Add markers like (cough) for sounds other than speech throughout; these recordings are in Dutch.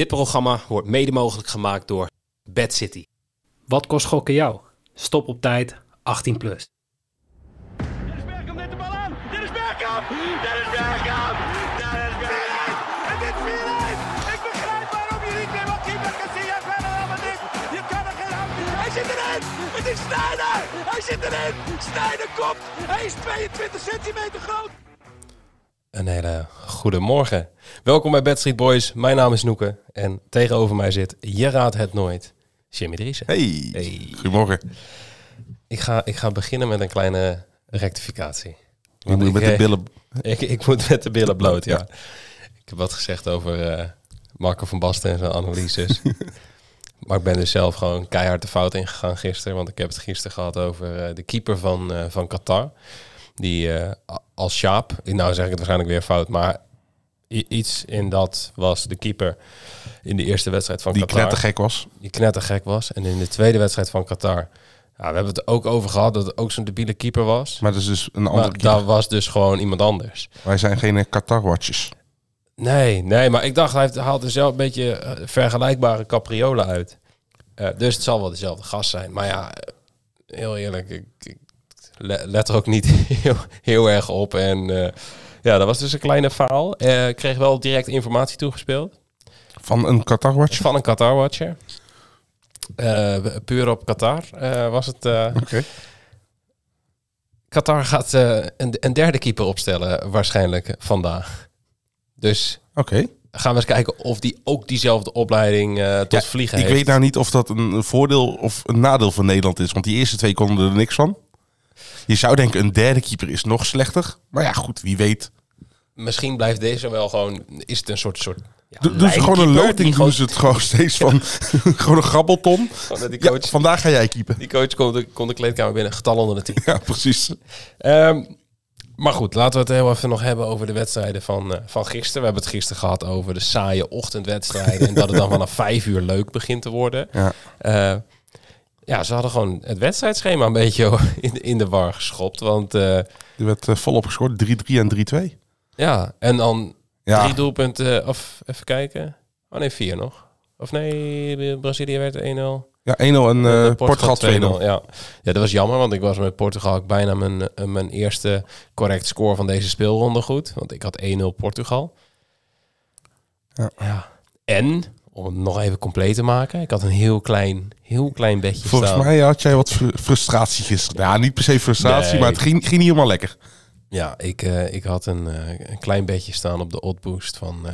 Dit programma wordt mede mogelijk gemaakt door Bad City. Wat kost gokken jou? Stop op tijd, 18 plus. Dennis Bergkamp neemt de bal aan. Dennis Bergkamp. Dennis Bergkamp. Dennis Bergkamp. Het is 4-1. Ik begrijp waarom je niet meer wat keeper Casillas verder dan met dit. Je kan er geen hand. Hij zit erin. Het is Sneijder. Hij zit erin. Sneijder komt. Hij is 22 centimeter groot. Een hele goede morgen. Welkom bij Bad Street Boys. Mijn naam is Noeke en tegenover mij zit, je raadt het nooit, Jimmy Driessen. Hey. Hey. goedemorgen. Ik, ga, ik ga beginnen met een kleine rectificatie. Je moet ik, met de eh, billen... Ik, ik moet met de billen bloot, ja. Ja. Ik heb wat gezegd over eh Marco van Basten en zijn analyses. (laughs) maar ik ben dus zelf gewoon keihard de fout ingegaan gisteren. Want ik heb het gisteren gehad over eh, de keeper van, eh, van Qatar. Die eh, als Sjaap, nou zeg ik het waarschijnlijk weer fout, maar iets in dat was de keeper in de eerste wedstrijd van Die Qatar knettergek was. die knettergek was. En in de tweede wedstrijd van Qatar, ja, we hebben het ook over gehad dat het ook zo'n debiele keeper was. Maar dat is dus een andere Maar keeper. dat was dus gewoon iemand anders. Wij zijn geen eh, Qatar-watchers. Nee, nee, maar ik dacht, hij haalt er zelf een beetje eh, vergelijkbare capriolen uit. Dus het zal wel dezelfde gast zijn. Maar ja, heel eerlijk, ik, let er ook niet (laughs) heel, heel erg op. En eh, ja, dat was dus een kleine faal. Eh, Ik kreeg wel direct informatie toegespeeld Van een Qatar-watcher? van een Qatar-watcher. Eh, puur op Qatar was het... Oké. Qatar gaat een, een derde keeper opstellen waarschijnlijk vandaag. Dus Oké. gaan we eens kijken of die ook diezelfde opleiding eh, tot Ja, vliegen Ik heeft. weet nou niet of dat een voordeel of een nadeel van Nederland is. Want die eerste twee konden er niks van. Je zou denken, een derde keeper is nog slechter. Maar ja, goed, wie weet. Misschien blijft deze wel gewoon... Is het een soort... soort ja, doen ze gewoon een loting, doen ze het gewoon steeds van... (laughs) gewoon een grabbelton. Die Ja, coach, vandaag ga jij keepen. die coach komt, de, komt de kleedkamer binnen, getal onder de tien. Ja, precies. Ehm, maar goed, laten we het heel even nog hebben over de wedstrijden van, eh, van gisteren. We hebben het gisteren gehad over de saaie ochtendwedstrijden. en dat het dan vanaf (laughs) vijf uur leuk begint te worden. Ja. Eh, ja, ze hadden gewoon het wedstrijdschema een beetje (laughs) in, in de war geschopt. Want eh, Er werd eh, volop gescoord. 3-3 en 3-2. ja, en dan Ja, drie doelpunten, of even kijken. Oh nee, vier nog. Of nee, Brazilië werd 1-0. ja 1-0 en eh, Eh, Portugal 2-0. Ja. ja, dat was jammer, want ik was met Portugal bijna mijn, eh, mijn eerste correct score van deze speelronde goed. Want ik had 1-0 Portugal. Ja. Ja. En, om het nog even compleet te maken, ik had een heel klein, heel klein bedje Volgens staan. mij had jij wat fr- frustratie gisteren. Ja, niet per se frustratie, Nee. maar het ging, ging niet helemaal lekker. Ja, ik, eh, ik had een, eh, een klein bedje staan op de oddboost van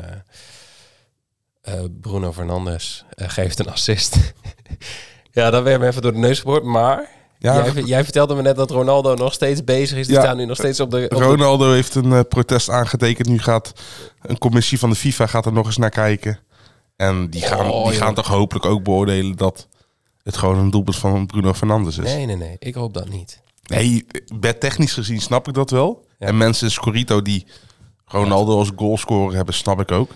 eh, Bruno Fernandes. geeft een assist. (laughs) ja, dat werd me even door de neus geboord. Maar Ja, jij, jij vertelde me net dat Ronaldo nog steeds bezig is. Die Ja. staan nu nog steeds op de... Op de Ronaldo heeft een protest aangetekend. Nu gaat een commissie van de FIFA gaat er nog eens naar kijken. En die gaan, Oh, die joh. gaan toch hopelijk ook beoordelen dat het gewoon een doelpunt van Bruno Fernandes is. Nee, nee, nee. Ik hoop dat niet. Nee, technisch gezien snap ik dat wel. Ja. En mensen, Scorito, die Ronaldo als goalscorer hebben, snap ik ook.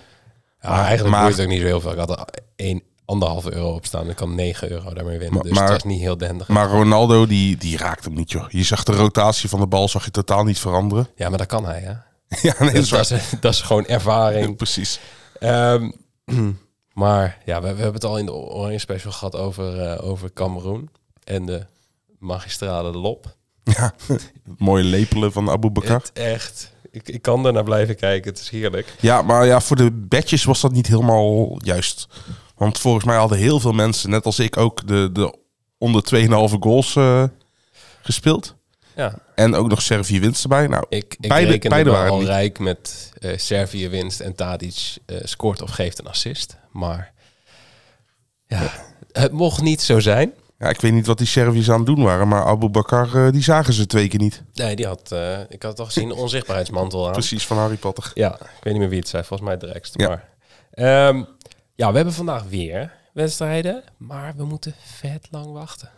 Ja, Maar- eigenlijk maar- het ook niet zo heel veel. Ik had er één, anderhalve euro op staan. Ik kan 9 euro daarmee winnen. Maar- dus maar- dat is niet heel dendig. Maar Ronaldo, die, die raakt hem niet, joh. Je zag de rotatie van de bal, zag je totaal niet veranderen. Ja, maar dat kan hij, hè? (laughs) ja, nee, dat Dus is dat, waar. is, (laughs) dat is gewoon ervaring. Precies. Ehm, (clears throat) maar ja, we, we hebben het al in de Oranje Special gehad over, eh over Cameroen. En de magistrale lop. Ja, (laughs) mooie lepelen van Abu Bakar. Het echt... Ik, ik kan er naar blijven kijken. Het is heerlijk. Ja, maar ja, voor de bedjes was dat niet helemaal juist. Want volgens mij hadden heel veel mensen, net als ik ook, de, de onder 2,5 goals eh, gespeeld. Ja, En ook nog Servië winst erbij. Nou, ik, ik Beide- waren al niet. rijk met eh Servië winst en Tadic eh, scoort of geeft een assist. Maar ja, het mocht niet zo zijn. ja, ik weet niet wat die Serviërs aan het doen waren, maar Abu Bakar, eh, die zagen ze twee keer niet. Nee, die had, eh, ik had toch gezien, een onzichtbaarheidsmantel aan. Precies, van Harry Potter. Ja, ik weet niet meer wie het zei. Volgens mij Drekst. Ja. Maar, Ehm, ja, we hebben vandaag weer wedstrijden. Maar we moeten vet lang wachten.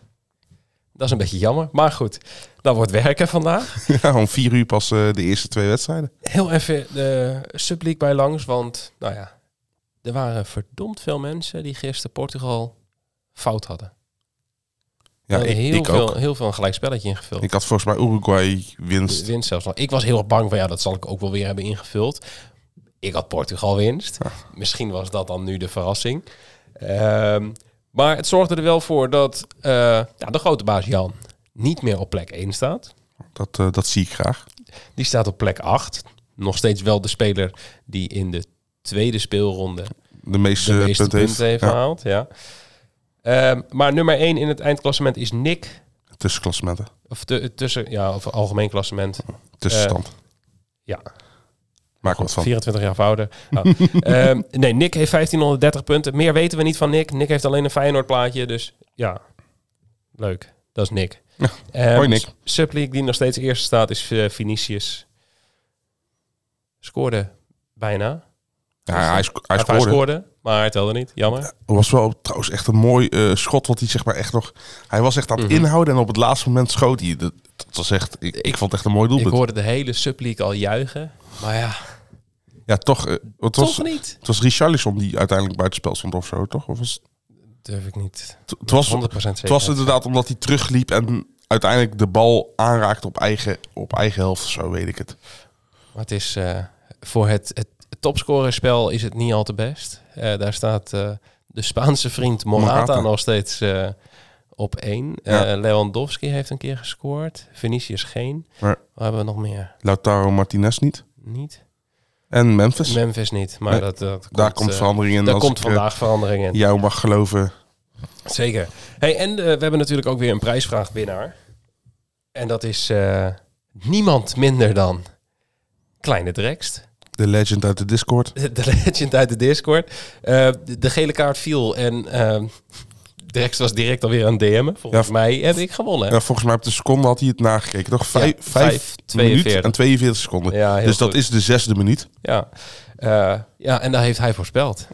Dat is een beetje jammer. Maar goed, dat wordt werken vandaag. (laughs) Ja, om vier uur pas eh, de eerste twee wedstrijden. Heel even de subleague bij langs. Want, nou ja, er waren verdomd veel mensen die gisteren Portugal fout hadden. Ja, ik, heel, ik veel, ook. heel veel een gelijk spelletje ingevuld. Ik had volgens mij Uruguay winst. winst zelfs nog. Ik was heel erg bang van ja, dat zal ik ook wel weer hebben ingevuld. Ik had Portugal winst. Misschien was dat dan nu de verrassing. Ehm, maar het zorgde er wel voor dat eh, ja, de grote baas Jan niet meer op plek 1 staat. Dat, eh, dat zie ik graag. Die staat op plek 8. Nog steeds wel de speler die in de tweede speelronde De meeste, de meeste punten, punten heeft gehaald. Ja. Ehm, maar nummer 1 in het eindklassement is Nick. tussenklassementen. Of tussen, ja, of algemeen klassement. Tussenstand. Eh, Ja, Maak wat van. 24 jaar ouder. Nou, (laughs) ehm, nee, Nick heeft 1530 punten. Meer weten we niet van Nick. Nick heeft alleen een Feyenoord plaatje. Dus ja, leuk. Dat is Nick. Ja, Ehm, hoi, Nick. Subleague die nog steeds eerste staat is eh, Vinicius. Scoorde bijna. Ja, hij, hij Hij scoorde. scoorde, maar hij telde niet. Jammer. Het was wel trouwens echt een mooi eh, schot. Wat hij zeg maar echt nog. Hij was echt aan het Mhm. inhouden en op het laatste moment schoot hij. Dat, dat was echt. Ik, ik vond het echt een mooi Ik doelpunt. hoorde de hele Subleague al juigen. Maar ja, Ja, toch. eh, het was, toch niet. het was Richarlison die uiteindelijk buitenspel stond of zo, toch? Of was, Durf ik niet. het, het was, 100% zeker. het was inderdaad omdat hij terugliep en uiteindelijk de bal aanraakte op eigen, op eigen helft. of Zo weet ik het. Maar het is eh, voor het, het topscorerspel is het niet al te best. Eh, daar staat eh, de Spaanse vriend Morata, Morata. nog steeds eh, op één. Ja. Eh, Lewandowski heeft een keer gescoord. Vinicius geen. Maar Waar hebben we nog meer? Lautaro Martinez niet. Niet. En Memphis. Memphis niet. Maar Nee, dat, dat Daar komt eh, verandering in. Daar komt eh, vandaag verandering in. jou mag geloven. Zeker. Hey, en eh, we hebben natuurlijk ook weer een prijsvraag winnaar. En dat is niemand minder dan Kleine Drekst. De legend uit de Discord. (laughs) De legend uit de Discord. De, de gele kaart viel en uh, Drex was direct alweer aan DM'en. Volgens Ja. mij heb ik gewonnen. Ja, volgens mij op de seconde had hij het nagekeken. Toch? Vijf, Ja, vijf, minuten 42. en 42 seconden. Ja, dus dat is de zesde minuut. Ja. Eh, ja, en daar heeft hij voorspeld.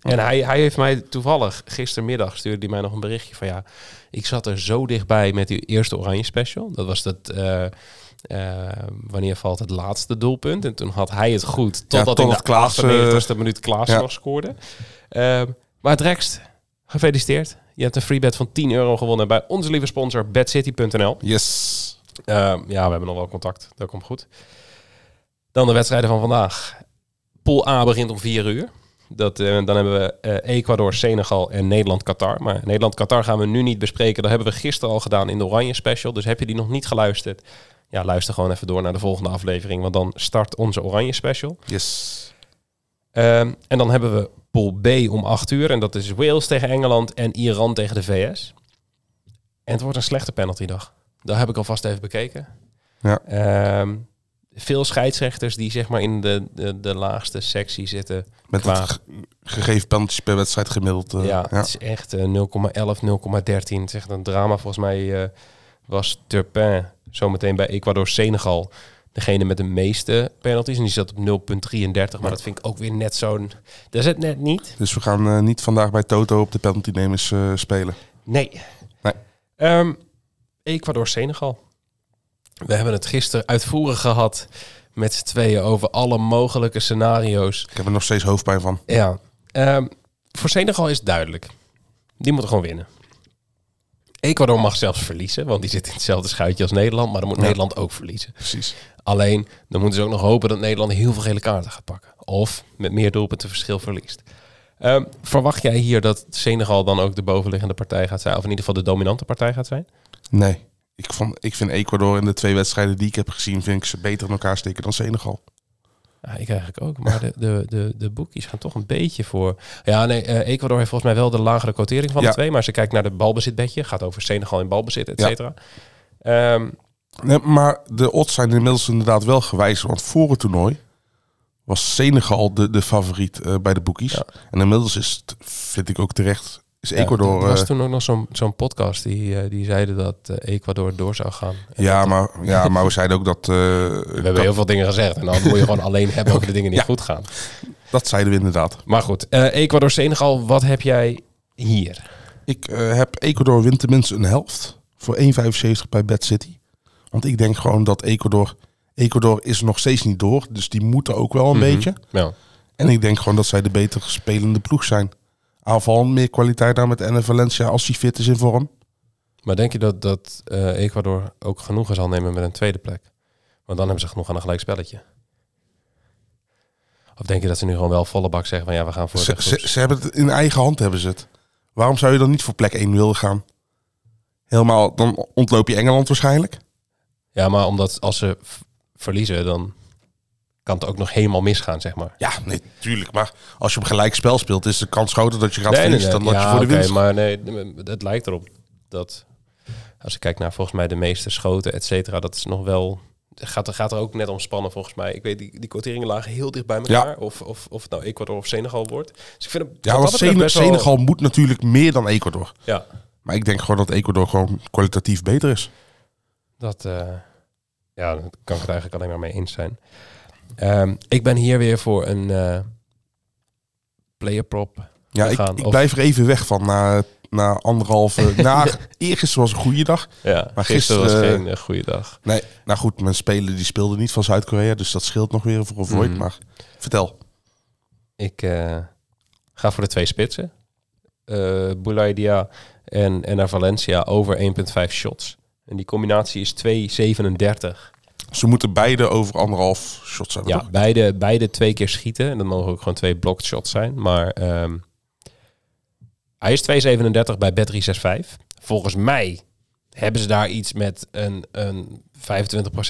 En hij, hij heeft mij toevallig, gistermiddag stuurde hij mij nog een berichtje van ja, ik zat er zo dichtbij met die eerste Oranje Special. Dat was dat, eh, eh, wanneer valt het laatste doelpunt? En toen had hij het goed, totdat totdat in de Klaas, 98e minuut Klaas ja. nog scoorde. Maar Drekst, gefeliciteerd. Je hebt een free bet van 10 euro gewonnen bij onze lieve sponsor bedcity.nl. Yes. Ehm, ja, we hebben nog wel contact. Dat komt goed. Dan de wedstrijden van vandaag. Pool A begint om 4 uur. Dat, eh, dan hebben we eh, Ecuador, Senegal en Nederland-Qatar. Maar Nederland-Qatar gaan we nu niet bespreken. Dat hebben we gisteren al gedaan in de Oranje Special. Dus heb je die nog niet geluisterd? Ja, luister gewoon even door naar de volgende aflevering. Want dan start onze Oranje Special. Yes. Ehm, en dan hebben we Pool B om 8 uur. En dat is Wales tegen Engeland en Iran tegen de VS. En het wordt een slechte penaltydag. Dat heb ik alvast even bekeken. Ja. Ehm, veel scheidsrechters die zeg maar in de, de, de laagste sectie zitten. Met Qua- het ge- gegeven penalties per wedstrijd gemiddeld. eh, ja, ja. het is echt eh, 0,11, 0,13. Het is echt een drama. Volgens mij eh, was Turpin zometeen bij Ecuador-Senegal degene met de meeste penalties. En die zat op 0,33. Maar dat vind ik ook weer net zo'n... Dat is het net niet. Dus we gaan eh, niet vandaag bij Toto op de penaltynemers eh spelen. Nee. Nee. Ehm, Ecuador-Senegal. We hebben het gisteren uitvoerig gehad met z'n tweeën over alle mogelijke scenario's. Ik heb er nog steeds hoofdpijn van. Ja. Ehm, voor Senegal is het duidelijk. Die moeten gewoon winnen. Ecuador mag zelfs verliezen, want die zit in hetzelfde schuitje als Nederland. Maar dan moet Ja. Nederland ook verliezen. Precies. Alleen, dan moeten ze ook nog hopen dat Nederland heel veel gele kaarten gaat pakken. Of met meer doelpunten verschil verliest. Ehm, verwacht jij hier dat Senegal dan ook de bovenliggende partij gaat zijn? Of in ieder geval de dominante partij gaat zijn? Nee. Ik, vond, ik vind Ecuador in de twee wedstrijden die ik heb gezien, vind ik ze beter in elkaar steken dan Senegal. Ja, ik eigenlijk ook. Maar de, de, de, de boekjes gaan toch een beetje voor... Ja, nee, eh, Ecuador heeft volgens mij wel de lagere quotering van Ja. de twee. Maar als je kijkt naar de balbezitbedje, gaat over Senegal in balbezit, et Ja. cetera. Ehm, Nee, maar de odds zijn inmiddels inderdaad wel gewijzigd. Want voor het toernooi was Senegal de, de favoriet eh, bij de boekies. Ja. En inmiddels is het, vind ik ook terecht, is Ecuador... er was eh, toen ook nog zo'n zo'n podcast die, eh, die zeiden dat eh, Ecuador door zou gaan. En ja, maar, ja, maar we zeiden ook dat... We hebben heel veel dingen gezegd. En dan moet je gewoon (laughs) alleen hebben over de dingen die Ja. goed gaan. Dat zeiden we inderdaad. Maar goed, eh, Ecuador-Senegal, wat heb jij hier? Ik heb Ecuador wint tenminste een helft. Voor 1,75 bij Bad City. Want ik denk gewoon dat Ecuador... Ecuador is nog steeds niet door. Dus die moeten ook wel een Mhm. beetje. Ja. En ik denk gewoon dat zij de beter spelende ploeg zijn. Aanval meer kwaliteit daar met Enne Valencia als hij fit is in vorm. Maar denk je dat, dat eh, Ecuador ook genoegen zal nemen met een tweede plek? Want dan hebben ze genoeg aan een gelijk spelletje. Of denk je dat ze nu gewoon wel volle bak zeggen van ja, we gaan voor Ze, de ze, ze hebben het in eigen hand, hebben ze het. Waarom zou je dan niet voor plek 1 willen gaan? Helemaal, dan ontloop je Engeland waarschijnlijk. Ja, maar omdat als ze verliezen, dan kan het ook nog helemaal misgaan, zeg maar. Ja, nee, tuurlijk. Maar als je op gelijk spel speelt, is de kans groter dat je gaat verliezen dan dat Ja, je voor de oké, winst maar nee, het lijkt erop dat als ik kijk naar volgens mij de meeste schoten, et cetera, dat is nog wel gaat, gaat er ook net om spannen volgens mij. Ik weet die, die quoteringen lagen heel dicht bij elkaar, of, of, of het nou Ecuador of Senegal wordt. Dus ik vind het Ja, want dat betreft Sen- best wel- Senegal moet natuurlijk meer dan Ecuador. Ja, Maar ik denk gewoon dat Ecuador gewoon kwalitatief beter is. dat, eh, ja, daar kan ik het eigenlijk alleen maar mee eens zijn. Ehm, ik ben hier weer voor een eh player prop. Ja, ik, gaan ik of- blijf er even weg van na, na anderhalve... (laughs) na, eergisteren was een goede dag. Ja, Maar gisteren was geen eh, goede dag. Nee, nou goed, mijn speler die speelde niet van Zuid-Korea. Dus dat scheelt nog weer voor een void. Mhm. Maar vertel. Ik eh, ga voor de twee spitsen. Eh Boulaidia en, en naar Valencia over 1,5 shots. En die combinatie is 2,37. Ze moeten beide over anderhalf shots hebben, Ja, toch? beide, beide twee keer schieten. En dan mogen ook gewoon twee blocked shots zijn. Maar ehm, hij is 2,37 bij Bet365. Volgens mij hebben ze daar iets met een, een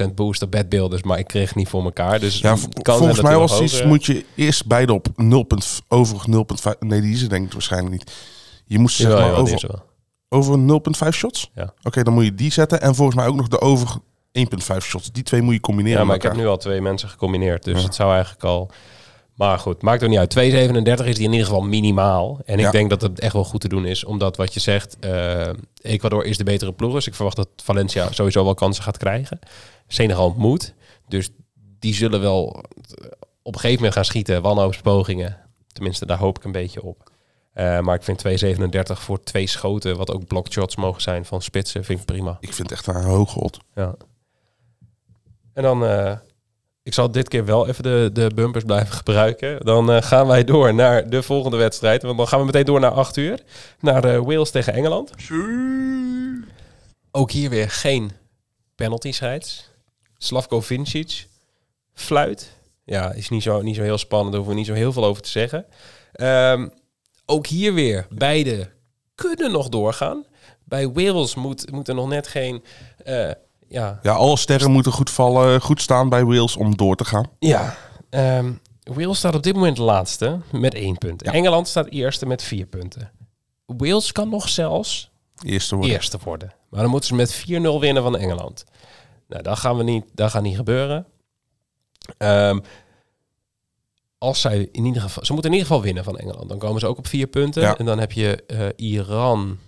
25% boost op bedbeelders. Maar ik kreeg niet voor elkaar. Dus Ja, kan volgens mij was iets, moet je eerst beide op 0. punt- over 0,5... Nee, die is er denk ik waarschijnlijk niet. Je moest zeg maar over, er over 0,5 shots? Ja. Oké, dan moet je die zetten. En volgens mij ook nog de over 1,5 shots. Die twee moet je combineren Ja, maar ik heb nu al twee mensen gecombineerd. Dus Ja. het zou eigenlijk al... Maar goed, maakt er niet uit. 2,37 is die in ieder geval minimaal. En ik Ja. denk dat het echt wel goed te doen is. Omdat wat je zegt, eh, Ecuador is de betere ploeg. Dus ik verwacht dat Valencia sowieso wel kansen gaat krijgen. Senegal moet. Dus die zullen wel op een gegeven moment gaan schieten. Wanhoopspogingen. Tenminste, daar hoop ik een beetje op. Eh, maar ik vind 2,37 voor twee schoten, wat ook block shots mogen zijn van spitsen, vind ik prima. Ik vind het echt een hoge odd. Ja. En dan, eh, ik zal dit keer wel even de, de bumpers blijven (laughs) gebruiken. Dan eh, gaan wij door naar de volgende wedstrijd. Want dan gaan we meteen door naar 8 uur. Naar de Wales tegen Engeland. Ook hier weer geen penalty scheids. Slavko Vincic. Fluit. Ja, is niet zo, niet zo heel spannend. Daar hoeven we niet zo heel veel over te zeggen. Ehm, ook hier weer, beide kunnen nog doorgaan. Bij Wales moet, moet er nog net geen... eh, ja, Ja, alle sterren moeten goed vallen, goed staan bij Wales om door te gaan. ja. ehm, Wales staat op dit moment laatste met één punt. Ja. Engeland staat eerste met vier punten. Wales kan nog zelfs Eerste worden. eerste worden. Maar dan moeten ze met 4-0 winnen van Engeland. Nou, dat, gaan we niet, dat gaat niet gebeuren. Ehm, als zij in ieder geval... Ze moeten in ieder geval winnen van Engeland. Dan komen ze ook op vier punten. Ja. En dan heb je eh, Iran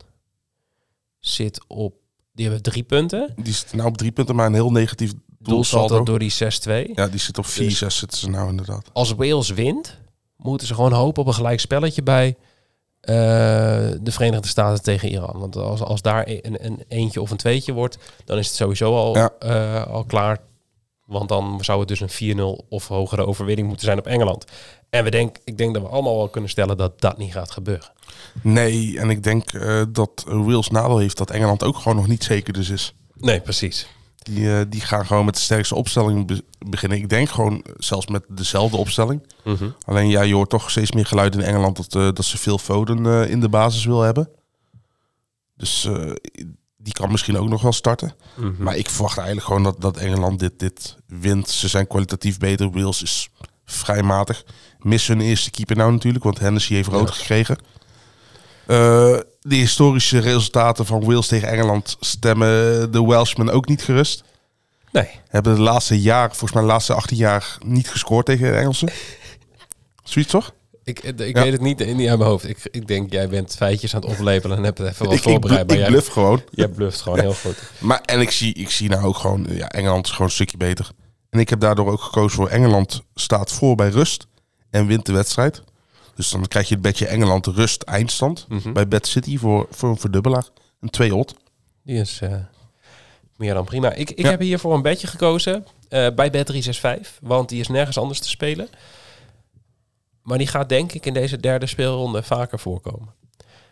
zit op... Die hebben drie punten. Die zit nou op drie punten, maar een heel negatief Doelsaldo door die 6-2. Ja, die zit op 4, Dus- 6 zitten ze nou inderdaad. Als Wales wint, moeten ze gewoon hopen op een gelijk spelletje bij eh, de Verenigde Staten tegen Iran. Want als, als daar een, een eentje of een tweetje wordt, dan is het sowieso al, Ja. eh, al klaar. Want dan zou het dus een 4-0 of hogere overwinning moeten zijn op Engeland. En we denk, ik denk dat we allemaal wel kunnen stellen dat dat niet gaat gebeuren. Nee, en ik denk eh, dat Wales nadeel heeft dat Engeland ook gewoon nog niet zeker dus is. Nee, precies. Die, eh, die gaan gewoon met de sterkste opstelling be- beginnen. Ik denk gewoon zelfs met dezelfde opstelling. Mhm. Alleen ja, je hoort toch steeds meer geluiden in Engeland dat, eh, dat ze veel Foden in de basis wil hebben. Dus die kan misschien ook nog wel starten. Mhm. Maar ik verwacht eigenlijk gewoon dat, dat Engeland dit, dit wint. Ze zijn kwalitatief beter. Wales is vrij matig. Missen hun eerste keeper nou natuurlijk, want Hennessy heeft rood Ja. gekregen. Eh, de historische resultaten van Wales tegen Engeland stemmen de Welshmen ook niet gerust. Nee, Hebben de laatste jaar, volgens mij de laatste 18 jaar, niet gescoord tegen de Engelsen. Zoiets toch? Ik, ik Ja. weet het niet, niet uit mijn hoofd. Ik, ik denk, jij bent feitjes aan het oplepelen en hebt het even wat (laughs) ik, ik, voorbereid. bluff, maar ik jij, bluff gewoon. (laughs) jij bluft gewoon heel goed. (laughs) Maar en ik zie, ik zie nou ook gewoon, ja, Engeland is gewoon een stukje beter. En ik heb daardoor ook gekozen voor Engeland staat voor bij rust en wint de wedstrijd. Dus dan krijg je het bedje Engeland rust eindstand Mhm. bij Bad City voor, voor een verdubbelaar. Een 2 odd. Die is eh, meer dan prima. Ik, ik Ja. heb hier voor een bedje gekozen eh, bij Bet365, want die is nergens anders te spelen. Maar die gaat denk ik in deze derde speelronde vaker voorkomen.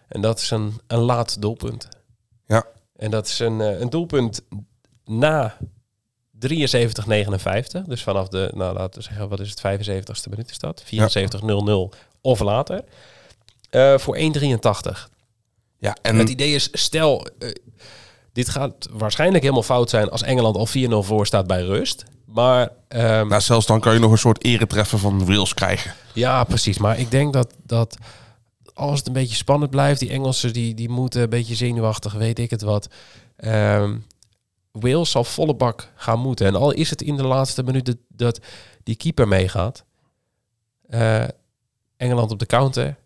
En dat is een, een laat doelpunt. Ja. En dat is een, eh, een doelpunt na 73-59. Dus vanaf de, nou laten we zeggen, wat is het, 75ste minuut is dat? 74-0-0 of later. Eh, voor 1,83. Ja, en Het idee is, stel, eh, dit gaat waarschijnlijk helemaal fout zijn als Engeland al 4-0 voor staat bij rust. Maar ehm, nou, zelfs dan kan je nog een soort eretreffer van Wales krijgen. ja, precies. Maar ik denk dat, dat als het een beetje spannend blijft, die Engelsen die, die moeten een beetje zenuwachtig, weet ik het wat. Ehm, Wales zal volle bak gaan moeten. En al is het in de laatste minuten dat die keeper meegaat. eh, Engeland op de counter.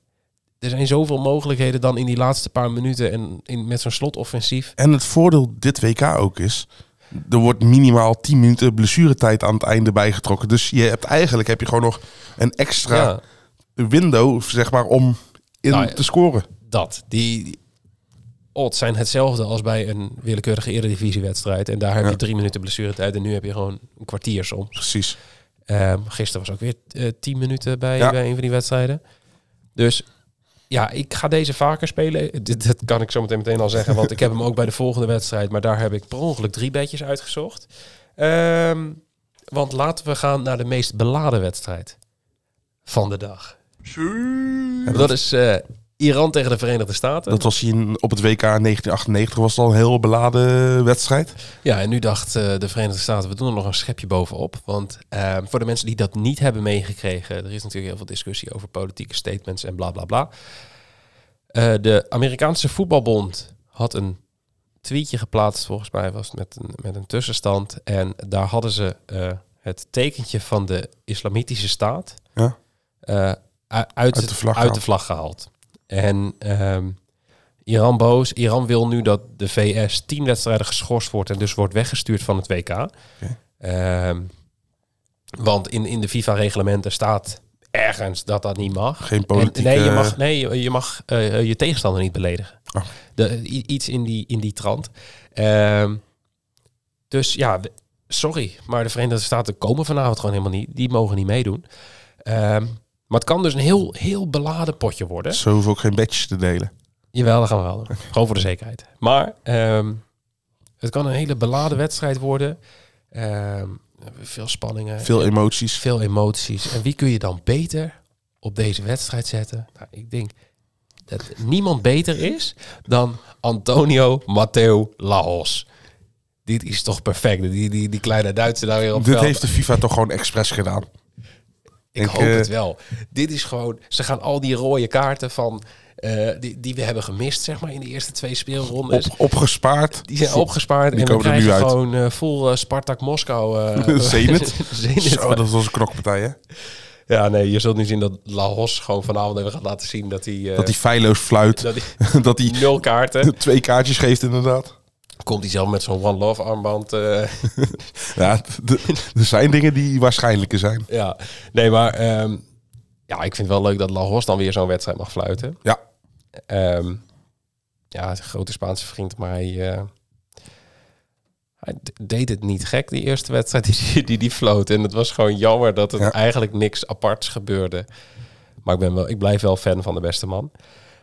Er zijn zoveel mogelijkheden dan in die laatste paar minuten en in, met zo'n slotoffensief. En het voordeel dit WK ook is... er wordt minimaal 10 minuten blessuretijd aan het einde bijgetrokken. Dus je hebt eigenlijk heb je gewoon nog een extra Ja, window, zeg maar, om in Nou te scoren. dat. Die, die odds zijn hetzelfde als bij een willekeurige eredivisiewedstrijd. En daar heb Ja. je drie minuten blessuretijd en nu heb je gewoon een kwartier soms. Precies. Ehm, gisteren was ook weer eh, tien minuten bij, Ja. bij een van die wedstrijden. Dus ja, ik ga deze vaker spelen. (laughs) Dit, dat kan ik zo meteen meteen al zeggen, want ik heb hem ook bij de volgende wedstrijd. Maar daar heb ik per ongeluk drie bedjes uitgezocht. Ehm, want laten we gaan naar de meest beladen wedstrijd van de dag. Dat is eh, Iran tegen de Verenigde Staten. Dat was in, op het WK 1998 was het al een heel beladen wedstrijd. Ja, en nu dacht eh, de Verenigde Staten, we doen er nog een schepje bovenop. Want eh, voor de mensen die dat niet hebben meegekregen, er is natuurlijk heel veel discussie over politieke statements en bla bla bla. Eh, de Amerikaanse voetbalbond had een tweetje geplaatst, volgens mij was het met een, met een tussenstand. En daar hadden ze het tekentje van de islamitische staat Ja. uit, de het- vlag uit de vlag gehaald. En ehm, Iran boos. Iran wil nu dat de VS tien wedstrijden geschorst wordt en dus wordt weggestuurd van het WK. Ehm, want in, in de FIFA-reglementen staat ergens dat dat niet mag. Geen En- politieke... nee, je mag, nee, je- mag eh, je tegenstander niet beledigen. Oh. De, iets in die, in die trant. Ehm, dus ja, sorry, maar de Verenigde Staten komen vanavond gewoon helemaal niet. Die mogen niet meedoen. Ehm, maar het kan dus een heel, heel beladen potje worden. Ze hoeven ook geen badges te delen. Jawel, dat gaan we wel doen. Gewoon voor de zekerheid. Maar ehm, het kan een hele beladen wedstrijd worden. Ehm, veel spanningen. Veel emoties. veel emoties. En wie kun je dan beter op deze wedstrijd zetten? Nou, ik denk dat niemand beter is dan Antonio Matteo Laos. Dit is toch perfect. Die, die, die kleine Duitser daar weer op Dit veld. heeft de FIFA toch gewoon expres gedaan. Ik Ik, hoop eh, het wel. Dit is gewoon... Ze gaan al die rode kaarten van... eh, die, die we hebben gemist, zeg maar, in de eerste twee speelrondes. Op, opgespaard. Die zijn opgespaard Die en we komen er nu krijgen uit. gewoon full eh, Spartak Moskou. (laughs) Zenit. (laughs) Zenit. Zo, dat was een knokpartij, hè? Ja, nee, je zult nu zien dat Lahos gewoon vanavond even gaat laten zien dat hij... Dat hij feilloos fluit. dat hij (laughs) dat hij nul kaarten. twee kaartjes geeft, inderdaad. Komt hij zelf met zo'n One Love armband. eh, (laughs) Ja, er zijn dingen die waarschijnlijker zijn. ja, nee, maar... ehm, ja, ik vind het wel leuk dat Lahos dan weer zo'n wedstrijd mag fluiten. Ja, Ehm, ja, grote Spaanse vriend, maar hij, eh, hij deed het niet gek, die eerste wedstrijd die die, die floot. En het was gewoon jammer dat Ja. eigenlijk niks aparts gebeurde. Maar ik, ben wel, ik blijf wel fan van de beste man.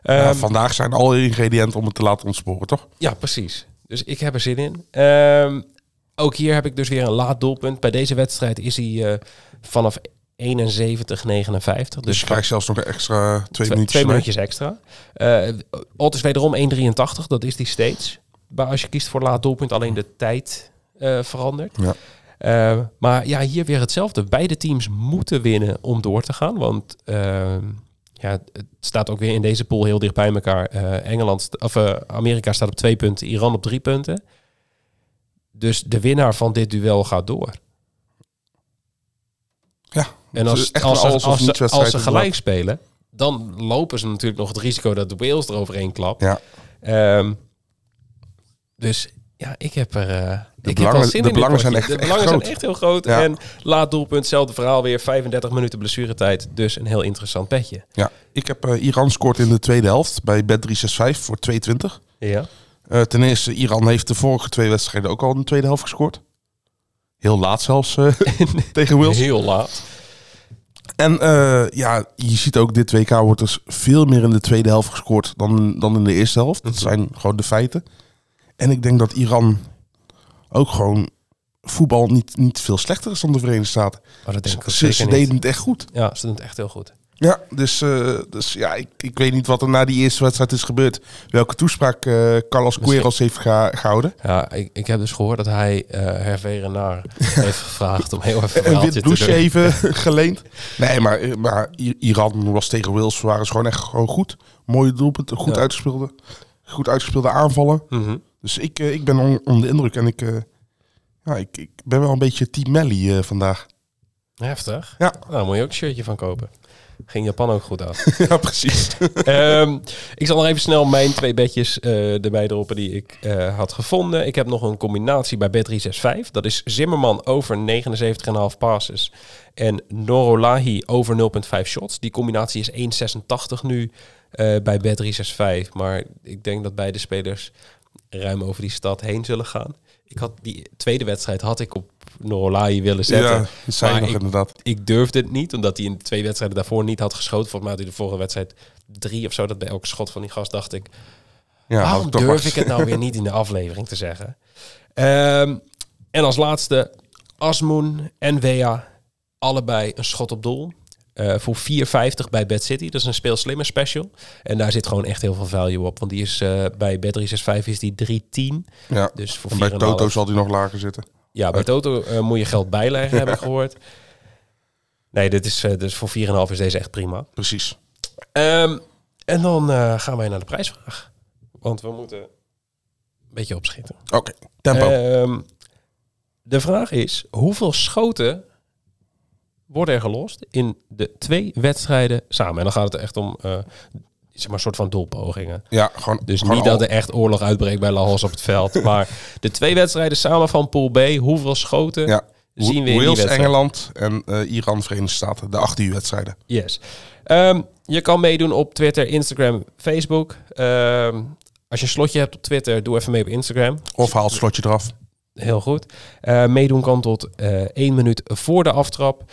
Ja, Ehm, vandaag zijn alle ingrediënten om het te laten ontsporen, toch? ja, precies. Dus ik heb er zin in. Ehm, ook hier heb ik dus weer een laat doelpunt. Bij deze wedstrijd is hij eh, vanaf 71, 59. Dus je krijgt zelfs nog een extra twee, twee, minuutjes. twee minuutjes extra. Odd is wederom 1,83. Dat is die steeds. Maar als je kiest voor laat doelpunt, alleen de tijd eh, verandert. Ja. Maar ja, hier weer hetzelfde. Beide teams moeten winnen om door te gaan. Want eh, ja, het staat ook weer in deze pool heel dicht bij elkaar. Eh, Engeland, of, eh, Amerika staat op twee punten, Iran op drie punten. Dus de winnaar van dit duel gaat door. Ja, En als, echt als, als, ze, als gelijk spelen, dan lopen ze natuurlijk nog het risico dat de Wales eroverheen klapt. Ja, Ehm, dus ja, ik heb er. Eh, ik belangen- wel zin de in dit belangen zijn echt- De echt zijn heel groot. Ja. En laat doelpunt, hetzelfde verhaal weer. 35 minuten blessuretijd. Dus een heel interessant petje. ja. Ik heb eh, Iran scoort in de tweede helft bij Bet365 voor 220. Ja. Eh, ten eerste, Iran heeft de vorige twee wedstrijden ook al in de tweede helft gescoord. Heel laat zelfs eh, (laughs) (laughs) tegen Wales. Heel laat. En ja, je ziet ook dit WK wordt dus veel meer in de tweede helft gescoord dan, dan in de eerste helft. Dat zijn gewoon de feiten. En ik denk dat Iran ook gewoon voetbal niet, niet veel slechter is dan de Verenigde Staten. Maar dat denk ik Ze, ze deden het echt goed. Ja, ze doen het echt heel goed. Ja, dus, eh, dus ja, ik, ik weet niet wat er na die eerste wedstrijd is gebeurd. Welke toespraak eh, Carlos Queiroz heeft gehouden. Ja, ik, ik heb dus gehoord dat hij eh Hervé Renard (laughs) heeft gevraagd om heel even een wit douche even (laughs) geleend. Nee, maar, maar Iran was tegen Wales waren ze gewoon echt gewoon goed. Mooie doelpunten, goed Ja. uitgespeelde, goed uitgespeelde aanvallen. Mhm. Dus ik, eh, ik ben on- onder de indruk en ik, eh, ja, ik, ik ben wel een beetje team Melly eh, vandaag. Heftig. Ja. Nou, daar moet je ook een shirtje van kopen. Ging Japan ook goed af. (laughs) ja, precies. (laughs) Ehm, ik zal nog even snel mijn twee bedjes erbij droppen die ik had gevonden. Ik heb nog een combinatie bij Bet365. Dat is Zimmerman over 79,5 passes en Norolahi over 0,5 shots. Die combinatie is 1,86 nu eh, bij Bet365. Maar ik denk dat beide spelers ruim over die stad heen zullen gaan. Ik had die tweede wedstrijd had ik op Norolahi willen zetten. ja, dat zei Maar nog ik- inderdaad. Ik durfde het niet, omdat hij in de twee wedstrijden daarvoor niet had geschoten. Volgens mij had hij de vorige wedstrijd drie of zo. Dat bij elke schot van die gast dacht ik... Ja, waarom durf ik het nou (laughs) weer niet in de aflevering te zeggen? Ehm, en als laatste Asmoen en Wea. Allebei een schot op doel. Eh, voor 4,50 bij Bad City. Dat is een speel slimmer special. En daar zit gewoon echt heel veel value op. Want die is eh, bij Bet365 is die 3,10. Ja. Dus voor En bij 4,5. Toto zal hij nog lager zitten. Ja, bij Toto eh, moet je geld bijleggen, (laughs) heb ik gehoord. Nee, dit is, dus voor 4,5 is deze echt prima. Precies. Ehm, en dan gaan wij naar de prijsvraag. Want we moeten een beetje opschieten. Oké, tempo. Ehm, de vraag is, hoeveel schoten worden er gelost in de twee wedstrijden samen? En dan gaat het echt om eh, zeg maar, een soort van doelpogingen. ja, gewoon. Dus gewoon niet al- dat er echt oorlog uitbreekt bij Lahos op het veld. (laughs) maar de twee wedstrijden samen van Pool B, hoeveel schoten Ja. zien we in die Wales, wedstrijd? Engeland en eh, Iran, Verenigde Staten. De acht uur wedstrijden. Yes. Ehm, je kan meedoen op Twitter, Instagram, Facebook. Ehm, als je een slotje hebt op Twitter, doe even mee op Instagram. Of haal het slotje eraf. Heel goed. Eh, meedoen kan tot eh één minuut voor de aftrap.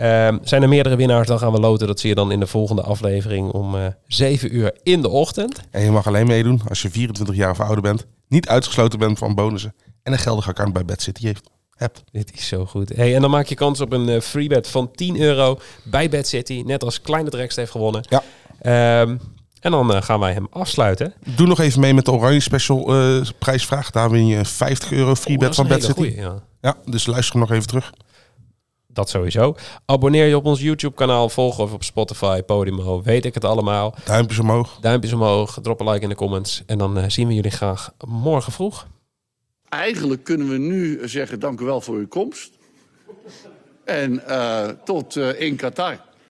Ehm, zijn er meerdere winnaars, dan gaan we loten. Dat zie je dan in de volgende aflevering om eh 7 uur in de ochtend. En je mag alleen meedoen als je 24 jaar of ouder bent. Niet uitgesloten bent van bonussen. En een geldig account bij Bad City heeft. Hebt. Dit is zo goed. Hey, en dan maak je kans op een eh, free bet van 10 euro bij Bad City. Net als Kleine Drekst heeft gewonnen. Ja. Ehm, en dan eh, gaan wij hem afsluiten. Doe nog even mee met de Oranje Special prijsvraag. Daar win je een 50 euro free bet van Bad City. goeie, ja. Ja, dus luister hem nog even terug. Dat sowieso. Abonneer je op ons YouTube kanaal. Volg of op Spotify, Podimo. Weet ik het allemaal. Duimpjes omhoog. Duimpjes omhoog. Drop een like in de comments. En dan eh, zien we jullie graag morgen vroeg. Eigenlijk kunnen we nu zeggen dank u wel voor uw komst. En eh, tot eh, in Qatar.